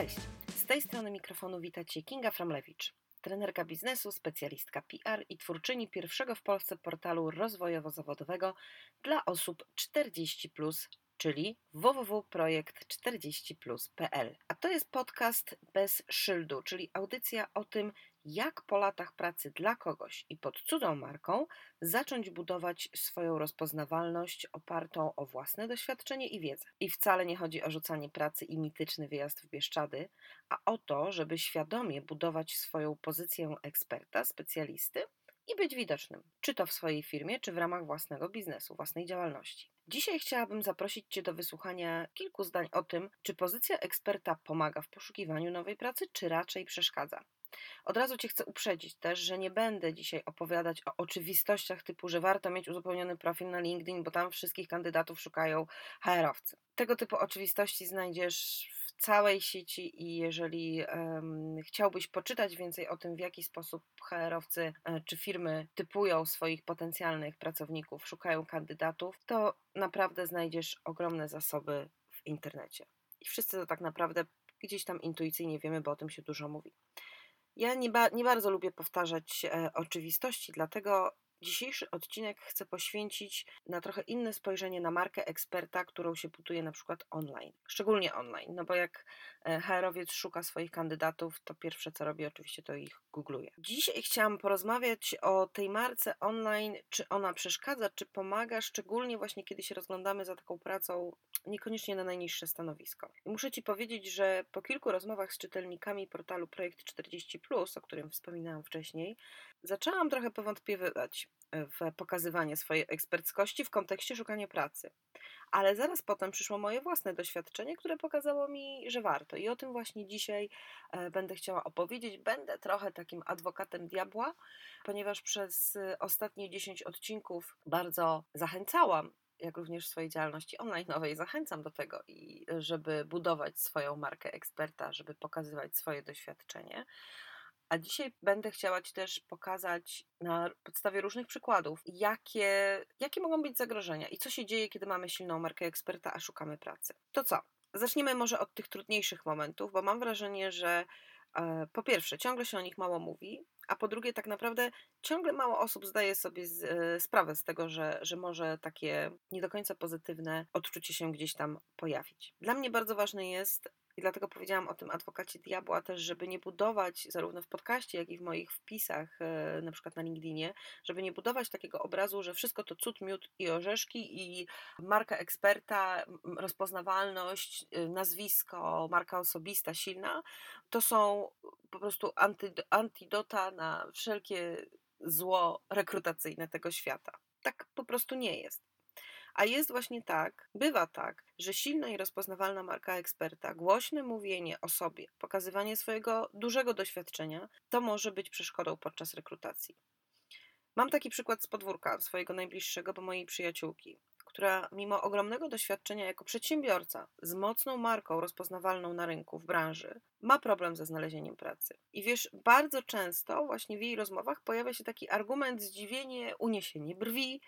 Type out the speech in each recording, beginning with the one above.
Cześć! Z tej strony mikrofonu wita Cię Kinga Framlewicz, trenerka biznesu, specjalistka PR i twórczyni pierwszego w Polsce portalu rozwojowo-zawodowego dla osób 40+, czyli www.projekt40plus.pl. A to jest podcast bez szyldu, czyli audycja o tym, jak po latach pracy dla kogoś i pod cudzą marką zacząć budować swoją rozpoznawalność opartą o własne doświadczenie i wiedzę. I wcale nie chodzi o rzucanie pracy i mityczny wyjazd w Bieszczady, a o to, żeby świadomie budować swoją pozycję eksperta, specjalisty i być widocznym, czy to w swojej firmie, czy w ramach własnego biznesu, własnej działalności. Dzisiaj chciałabym zaprosić Cię do wysłuchania kilku zdań o tym, czy pozycja eksperta pomaga w poszukiwaniu nowej pracy, czy raczej przeszkadza. Od razu Cię chcę uprzedzić też, że nie będę dzisiaj opowiadać o oczywistościach typu, że warto mieć uzupełniony profil na LinkedIn, bo tam wszystkich kandydatów szukają HR-owcy. Tego typu oczywistości znajdziesz w całej sieci i jeżeli um, chciałbyś poczytać więcej o tym, w jaki sposób HR-owcy e, czy firmy typują swoich potencjalnych pracowników, szukają kandydatów, to naprawdę znajdziesz ogromne zasoby w internecie. I wszyscy to tak naprawdę gdzieś tam intuicyjnie wiemy, bo o tym się dużo mówi. Ja nie, ba nie bardzo lubię powtarzać e, oczywistości, dlatego Dzisiejszy odcinek chcę poświęcić na trochę inne spojrzenie na markę eksperta, którą się buduje na przykład online. Szczególnie online, no bo jak e, HR-owiec szuka swoich kandydatów, to pierwsze co robi oczywiście to ich googluje. Dzisiaj chciałam porozmawiać o tej marce online, czy ona przeszkadza, czy pomaga, szczególnie właśnie kiedy się rozglądamy za taką pracą niekoniecznie na najniższe stanowisko. I muszę Ci powiedzieć, że po kilku rozmowach z czytelnikami portalu Projekt 40, o którym wspominałam wcześniej, zaczęłam trochę powątpiewać w pokazywanie swojej eksperckości w kontekście szukania pracy. Ale zaraz potem przyszło moje własne doświadczenie, które pokazało mi, że warto. I o tym właśnie dzisiaj e, będę chciała opowiedzieć. Będę trochę takim adwokatem diabła, ponieważ przez ostatnie 10 odcinków bardzo zachęcałam jak również w swojej działalności online nowej zachęcam do tego, i żeby budować swoją markę eksperta, żeby pokazywać swoje doświadczenie. A dzisiaj będę chciała Ci też pokazać na podstawie różnych przykładów, jakie, jakie mogą być zagrożenia i co się dzieje, kiedy mamy silną markę eksperta, a szukamy pracy. To co? Zacznijmy może od tych trudniejszych momentów, bo mam wrażenie, że e, po pierwsze, ciągle się o nich mało mówi, a po drugie, tak naprawdę ciągle mało osób zdaje sobie z, e, sprawę z tego, że, że może takie nie do końca pozytywne odczucie się gdzieś tam pojawić. Dla mnie bardzo ważne jest, i dlatego powiedziałam o tym adwokacie diabła też, żeby nie budować zarówno w podcaście, jak i w moich wpisach, e, na przykład na LinkedInie, żeby nie budować takiego obrazu, że wszystko to cud, miód i orzeszki i marka eksperta, rozpoznawalność, e, nazwisko, marka osobista silna, to są po prostu antidota na wszelkie zło rekrutacyjne tego świata. Tak po prostu nie jest. A jest właśnie tak, bywa tak, że silna i rozpoznawalna marka eksperta, głośne mówienie o sobie, pokazywanie swojego dużego doświadczenia, to może być przeszkodą podczas rekrutacji. Mam taki przykład z podwórka swojego najbliższego, bo mojej przyjaciółki, która mimo ogromnego doświadczenia jako przedsiębiorca z mocną marką rozpoznawalną na rynku, w branży, ma problem ze znalezieniem pracy. I wiesz, bardzo często właśnie w jej rozmowach pojawia się taki argument, zdziwienie, uniesienie brwi,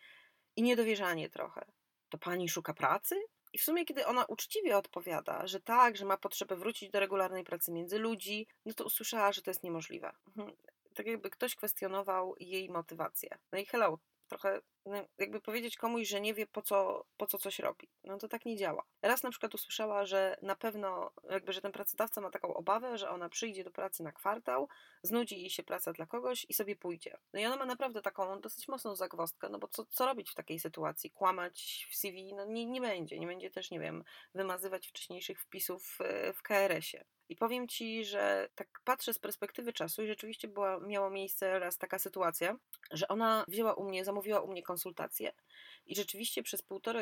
i niedowierzanie trochę. To pani szuka pracy? I w sumie, kiedy ona uczciwie odpowiada, że tak, że ma potrzebę wrócić do regularnej pracy między ludzi, no to usłyszała, że to jest niemożliwe. Mhm. Tak jakby ktoś kwestionował jej motywację. No i hello, trochę no, jakby powiedzieć komuś, że nie wie po co, po co coś robi. No to tak nie działa. Raz na przykład usłyszała, że na pewno jakby, że ten pracodawca ma taką obawę, że ona przyjdzie do pracy na kwartał, znudzi jej się praca dla kogoś i sobie pójdzie. No i ona ma naprawdę taką dosyć mocną zagwozdkę, no bo co, co robić w takiej sytuacji? Kłamać w CV? No nie, nie będzie. Nie będzie też, nie wiem, wymazywać wcześniejszych wpisów w KRS-ie. I powiem Ci, że tak patrzę z perspektywy czasu i rzeczywiście była, miała miejsce raz taka sytuacja, że ona wzięła u mnie, zamówiła u mnie konsultacje i rzeczywiście przez półtora,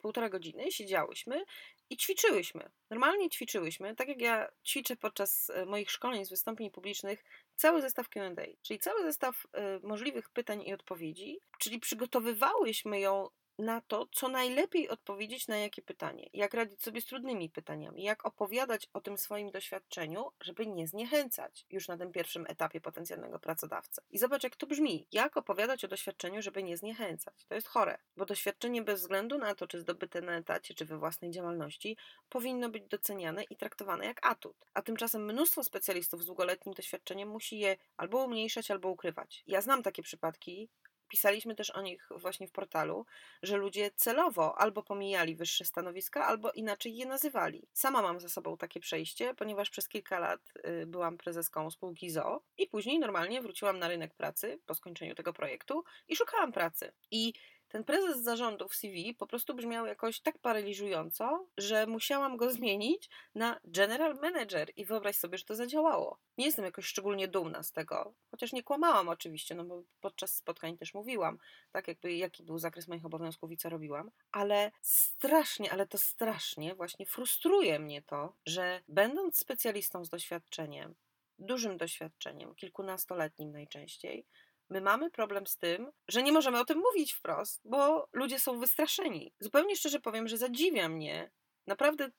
półtora godziny siedziałyśmy i ćwiczyłyśmy. Normalnie ćwiczyłyśmy, tak jak ja ćwiczę podczas e, moich szkoleń z wystąpień publicznych, cały zestaw QA, czyli cały zestaw y, możliwych pytań i odpowiedzi, czyli przygotowywałyśmy ją na to, co najlepiej odpowiedzieć na jakie pytanie, jak radzić sobie z trudnymi pytaniami, jak opowiadać o tym swoim doświadczeniu, żeby nie zniechęcać już na tym pierwszym etapie potencjalnego pracodawcy. I zobacz, jak to brzmi. Jak opowiadać o doświadczeniu, żeby nie zniechęcać. To jest chore, bo doświadczenie bez względu na to, czy zdobyte na etacie, czy we własnej działalności, powinno być doceniane i traktowane jak atut. A tymczasem mnóstwo specjalistów z długoletnim doświadczeniem musi je albo umniejszać, albo ukrywać. Ja znam takie przypadki, pisaliśmy też o nich właśnie w portalu, że ludzie celowo albo pomijali wyższe stanowiska, albo inaczej je nazywali. Sama mam za sobą takie przejście, ponieważ przez kilka lat y, byłam prezeską spółki ZO i później normalnie wróciłam na rynek pracy po skończeniu tego projektu i szukałam pracy. I ten prezes zarządu w CV po prostu brzmiał jakoś tak paraliżująco, że musiałam go zmienić na general manager i wyobraź sobie, że to zadziałało. Nie jestem jakoś szczególnie dumna z tego, chociaż nie kłamałam oczywiście, no bo podczas spotkań też mówiłam, tak jakby jaki był zakres moich obowiązków i co robiłam, ale strasznie, ale to strasznie właśnie frustruje mnie to, że będąc specjalistą z doświadczeniem, dużym doświadczeniem, kilkunastoletnim najczęściej, My mamy problem z tym, że nie możemy o tym mówić wprost, bo ludzie są wystraszeni. Zupełnie szczerze powiem, że zadziwia mnie. Naprawdę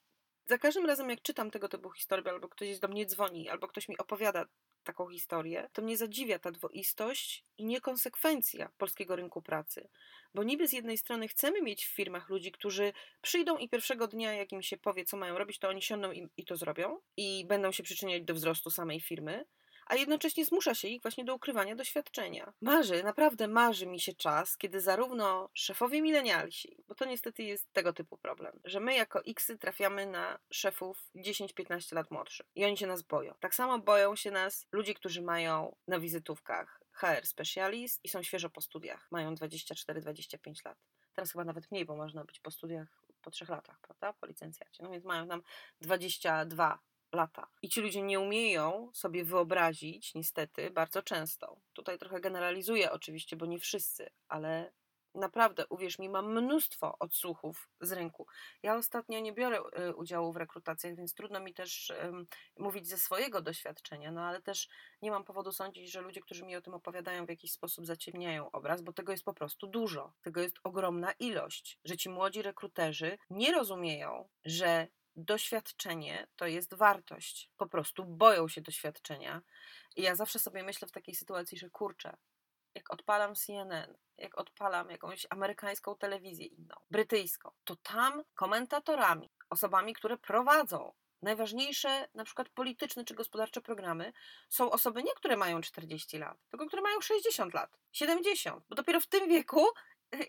za każdym razem, jak czytam tego typu historię, albo ktoś do mnie dzwoni, albo ktoś mi opowiada taką historię, to mnie zadziwia ta dwoistość i niekonsekwencja polskiego rynku pracy. Bo niby z jednej strony chcemy mieć w firmach ludzi, którzy przyjdą i pierwszego dnia, jak im się powie, co mają robić, to oni siądą i, i to zrobią i będą się przyczyniać do wzrostu samej firmy a jednocześnie zmusza się ich właśnie do ukrywania doświadczenia. Marzy, naprawdę marzy mi się czas, kiedy zarówno szefowie milenialsi, bo to niestety jest tego typu problem, że my jako Xy trafiamy na szefów 10-15 lat młodszych i oni się nas boją. Tak samo boją się nas ludzie, którzy mają na wizytówkach HR specialist i są świeżo po studiach, mają 24-25 lat. Teraz chyba nawet mniej, bo można być po studiach po trzech latach, prawda? Po licencjacie. No więc mają tam 22 lata. I ci ludzie nie umieją sobie wyobrazić, niestety, bardzo często. Tutaj trochę generalizuję oczywiście, bo nie wszyscy, ale naprawdę, uwierz mi, mam mnóstwo odsłuchów z rynku. Ja ostatnio nie biorę y, udziału w rekrutacjach, więc trudno mi też um, mówić ze swojego doświadczenia, no ale też nie mam powodu sądzić, że ludzie, którzy mi o tym opowiadają, w jakiś sposób zaciemniają obraz, bo tego jest po prostu dużo. Tego jest ogromna ilość, że ci młodzi rekruterzy nie rozumieją, że doświadczenie to jest wartość. Po prostu boją się doświadczenia. I ja zawsze sobie myślę w takiej sytuacji, że kurczę, jak odpalam CNN, jak odpalam jakąś amerykańską telewizję inną, brytyjską, to tam komentatorami, osobami, które prowadzą najważniejsze, na przykład polityczne czy gospodarcze programy, są osoby nie, które mają 40 lat, tylko które mają 60 lat, 70, bo dopiero w tym wieku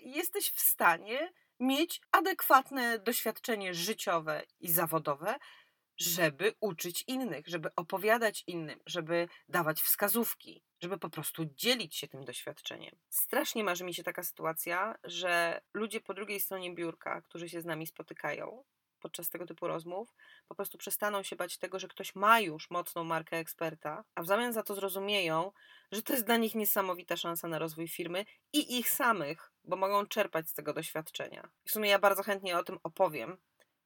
jesteś w stanie mieć adekwatne doświadczenie życiowe i zawodowe, żeby uczyć innych, żeby opowiadać innym, żeby dawać wskazówki, żeby po prostu dzielić się tym doświadczeniem. Strasznie marzy mi się taka sytuacja, że ludzie po drugiej stronie biurka, którzy się z nami spotykają, podczas tego typu rozmów, po prostu przestaną się bać tego, że ktoś ma już mocną markę eksperta, a w zamian za to zrozumieją, że to jest dla nich niesamowita szansa na rozwój firmy i ich samych, bo mogą czerpać z tego doświadczenia. W sumie ja bardzo chętnie o tym opowiem,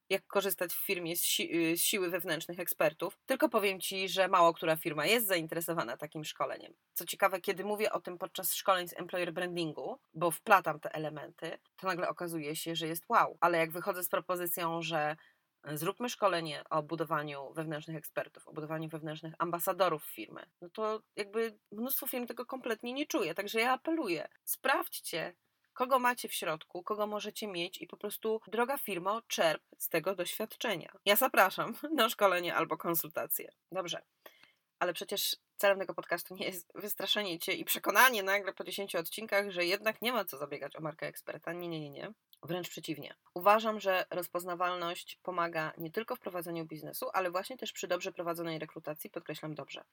jak korzystać w firmie z, si y, z, siły wewnętrznych ekspertów. Tylko powiem Ci, że mało która firma jest zainteresowana takim szkoleniem. Co ciekawe, kiedy mówię o tym podczas szkoleń z employer brandingu, bo wplatam te elementy, to nagle okazuje się, że jest wow. Ale jak wychodzę z propozycją, że e, zróbmy szkolenie o budowaniu wewnętrznych ekspertów, o budowaniu wewnętrznych ambasadorów firmy, no to jakby mnóstwo firm tego kompletnie nie czuje. Także ja apeluję, sprawdźcie, kogo macie w środku, kogo możecie mieć i po prostu, droga firmo, czerp z tego doświadczenia. Ja zapraszam na szkolenie albo konsultacje. Dobrze. Ale przecież celem tego podcastu nie jest wystraszenie cię i przekonanie nagle po 10 odcinkach, że jednak nie ma co zabiegać o markę eksperta. Nie, nie, nie, nie. Wręcz przeciwnie. Uważam, że rozpoznawalność pomaga nie tylko w prowadzeniu biznesu, ale właśnie też przy dobrze prowadzonej rekrutacji, podkreślam dobrze.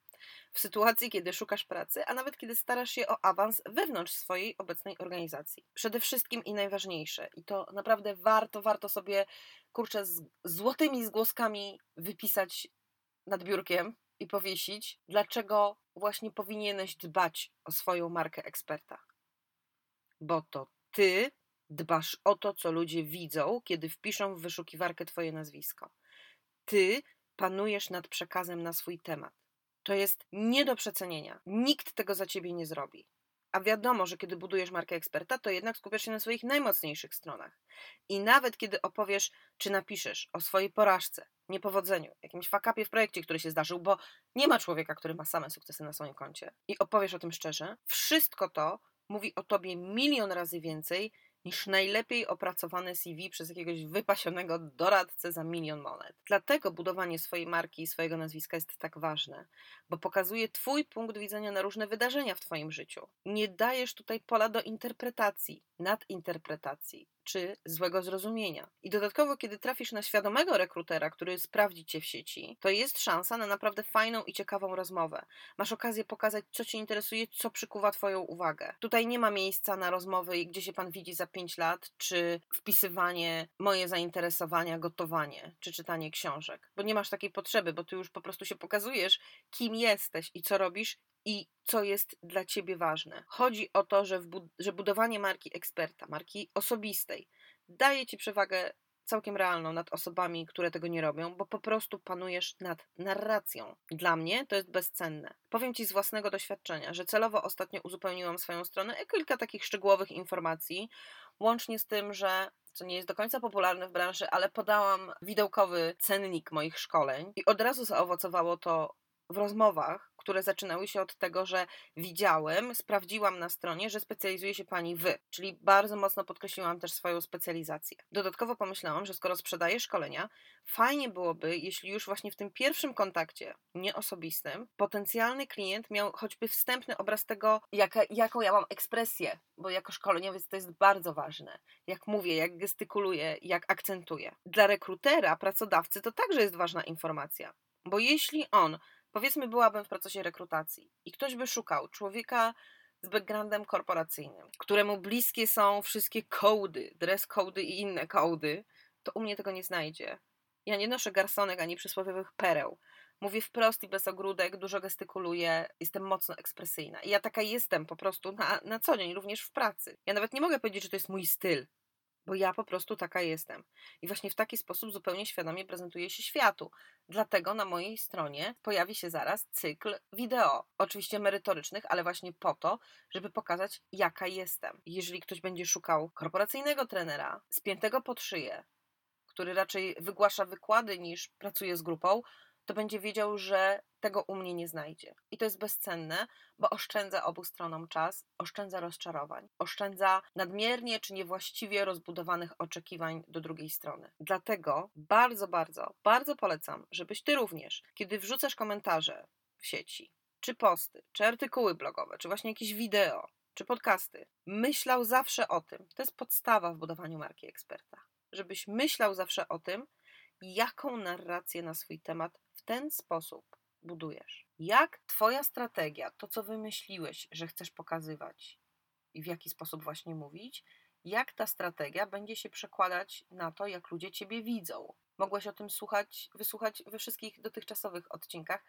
W sytuacji, kiedy szukasz pracy, a nawet kiedy starasz się o awans wewnątrz swojej obecnej organizacji. Przede wszystkim i najważniejsze, i to naprawdę warto, warto sobie, kurczę, z złotymi zgłoskami wypisać nad biurkiem i powiesić, dlaczego właśnie powinieneś dbać o swoją markę eksperta. Bo to ty Dbasz o to, co ludzie widzą, kiedy wpiszą w wyszukiwarkę Twoje nazwisko. Ty panujesz nad przekazem na swój temat. To jest nie do przecenienia. Nikt tego za ciebie nie zrobi. A wiadomo, że kiedy budujesz markę eksperta, to jednak skupiasz się na swoich najmocniejszych stronach. I nawet kiedy opowiesz, czy napiszesz o swojej porażce, niepowodzeniu, jakimś fakapie w projekcie, który się zdarzył, bo nie ma człowieka, który ma same sukcesy na swoim koncie i opowiesz o tym szczerze, wszystko to mówi o tobie milion razy więcej niż najlepiej opracowane CV przez jakiegoś wypasionego doradcę za milion monet. Dlatego budowanie swojej marki i swojego nazwiska jest tak ważne, bo pokazuje Twój punkt widzenia na różne wydarzenia w Twoim życiu. Nie dajesz tutaj pola do interpretacji, nadinterpretacji czy złego zrozumienia. I dodatkowo, kiedy trafisz na świadomego rekrutera, który sprawdzi cię w sieci, to jest szansa na naprawdę fajną i ciekawą rozmowę. Masz okazję pokazać, co cię interesuje, co przykuwa twoją uwagę. Tutaj nie ma miejsca na rozmowy, gdzie się pan widzi za 5 lat, czy wpisywanie moje zainteresowania, gotowanie, czy czytanie książek. Bo nie masz takiej potrzeby, bo ty już po prostu się pokazujesz, kim jesteś i co robisz i co jest dla ciebie ważne. Chodzi o to, że, bud że budowanie marki eksperta, marki osobistej, daje ci przewagę całkiem realną nad osobami, które tego nie robią, bo po prostu panujesz nad narracją. Dla mnie to jest bezcenne. Powiem Ci z własnego doświadczenia, że celowo ostatnio uzupełniłam swoją stronę kilka takich szczegółowych informacji, łącznie z tym, że co nie jest do końca popularne w branży, ale podałam widełkowy cennik moich szkoleń i od razu zaowocowało to w rozmowach, które zaczynały się od tego, że widziałem, sprawdziłam na stronie, że specjalizuje się pani w, czyli bardzo mocno podkreśliłam też swoją specjalizację. Dodatkowo pomyślałam, że skoro sprzedaję szkolenia, fajnie byłoby, jeśli już właśnie w tym pierwszym kontakcie nieosobistym potencjalny klient miał choćby wstępny obraz tego, jaka, jaką ja mam ekspresję, bo jako szkoleniowiec to jest bardzo ważne. Jak mówię, jak gestykuluję, jak akcentuję. Dla rekrutera, pracodawcy to także jest ważna informacja. Bo jeśli on Powiedzmy, byłabym w procesie rekrutacji i ktoś by szukał człowieka z backgroundem korporacyjnym, któremu bliskie są wszystkie kołdy, dress cody i inne kołdy, to u mnie tego nie znajdzie. Ja nie noszę garsonek ani przysłowiowych pereł. Mówię wprost i bez ogródek, dużo gestykuluję, jestem mocno ekspresyjna. I ja taka jestem po prostu na, na co dzień, również w pracy. Ja nawet nie mogę powiedzieć, że to jest mój styl bo ja po prostu taka jestem. I właśnie w taki sposób zupełnie świadomie prezentuję się światu. Dlatego na mojej stronie pojawi się zaraz cykl wideo, oczywiście merytorycznych, ale właśnie po to, żeby pokazać, jaka jestem. Jeżeli ktoś będzie szukał korporacyjnego trenera, spiętego pod szyję, który raczej wygłasza wykłady niż pracuje z grupą, to będzie wiedział, że tego u mnie nie znajdzie. I to jest bezcenne, bo oszczędza obu stronom czas, oszczędza rozczarowań, oszczędza nadmiernie czy niewłaściwie rozbudowanych oczekiwań do drugiej strony. Dlatego bardzo, bardzo, bardzo polecam, żebyś ty również, kiedy wrzucasz komentarze w sieci, czy posty, czy artykuły blogowe, czy właśnie jakieś wideo, czy podcasty, myślał zawsze o tym. To jest podstawa w budowaniu marki eksperta. Żebyś myślał zawsze o tym, jaką narrację na swój temat ten sposób budujesz. Jak Twoja strategia, to co wymyśliłeś, że chcesz pokazywać i w jaki sposób właśnie mówić, jak ta strategia będzie się przekładać na to, jak ludzie Ciebie widzą. Mogłeś o tym słuchać, wysłuchać we wszystkich dotychczasowych odcinkach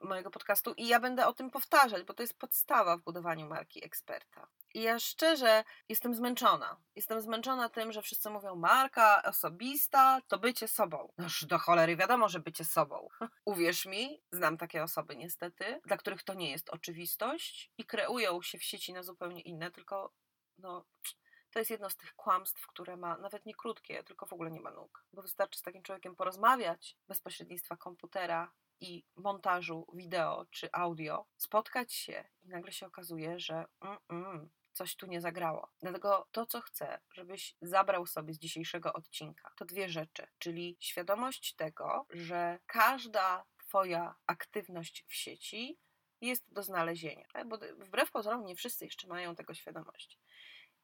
mojego podcastu i ja będę o tym powtarzać, bo to jest podstawa w budowaniu marki eksperta. I ja szczerze jestem zmęczona. Jestem zmęczona tym, że wszyscy mówią marka osobista to bycie sobą. Noż do cholery wiadomo, że bycie sobą. Uwierz mi, znam takie osoby niestety, dla których to nie jest oczywistość i kreują się w sieci na zupełnie inne, tylko no to jest jedno z tych kłamstw, które ma nawet nie krótkie, tylko w ogóle nie ma nóg. Bo wystarczy z takim człowiekiem porozmawiać bez pośrednictwa komputera, i montażu wideo czy audio, spotkać się i nagle się okazuje, że mm, mm, coś tu nie zagrało. Dlatego to, co chcę, żebyś zabrał sobie z dzisiejszego odcinka, to dwie rzeczy, czyli świadomość tego, że każda Twoja aktywność w sieci jest do znalezienia. Tak? Bo wbrew pozorom nie wszyscy jeszcze mają tego świadomość.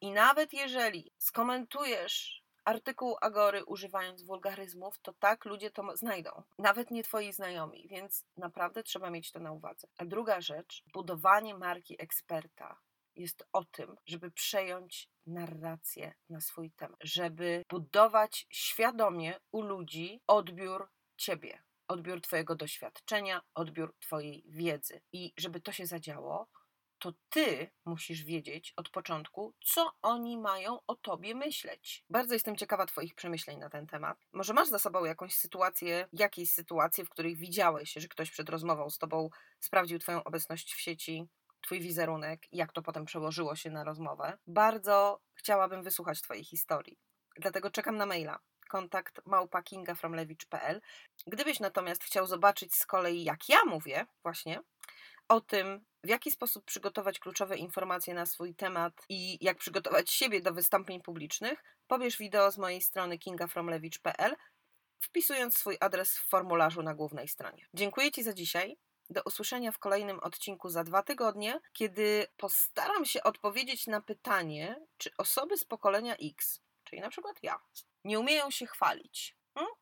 I nawet jeżeli skomentujesz artykuł Agory używając wulgaryzmów, to tak ludzie to znajdą. Nawet nie twoi znajomi, więc naprawdę trzeba mieć to na uwadze. A druga rzecz, budowanie marki eksperta jest o tym, żeby przejąć narrację na swój temat, żeby budować świadomie u ludzi odbiór ciebie, odbiór twojego doświadczenia, odbiór twojej wiedzy. I żeby to się zadziało, to ty musisz wiedzieć od początku, co oni mają o tobie myśleć. Bardzo jestem ciekawa Twoich przemyśleń na ten temat. Może masz za sobą jakąś sytuację, jakieś sytuacje, w których widziałeś, że ktoś przed rozmową z Tobą sprawdził Twoją obecność w sieci, Twój wizerunek, jak to potem przełożyło się na rozmowę. Bardzo chciałabym wysłuchać Twojej historii. Dlatego czekam na maila kontakt małpa.kingafromlewicz.pl. Gdybyś natomiast chciał zobaczyć z kolei, jak ja mówię, właśnie o tym, w jaki sposób przygotować kluczowe informacje na swój temat i jak przygotować siebie do wystąpień publicznych, pobierz wideo z mojej strony kingafromlewicz.pl, wpisując swój adres w formularzu na głównej stronie. Dziękuję Ci za dzisiaj. Do usłyszenia w kolejnym odcinku za dwa tygodnie, kiedy postaram się odpowiedzieć na pytanie, czy osoby z pokolenia X, czyli na przykład ja, nie umieją się chwalić. Hmm?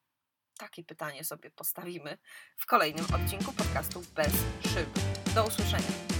Takie pytanie sobie postawimy w kolejnym odcinku podcastu Bez Szyb. Do usłyszenia.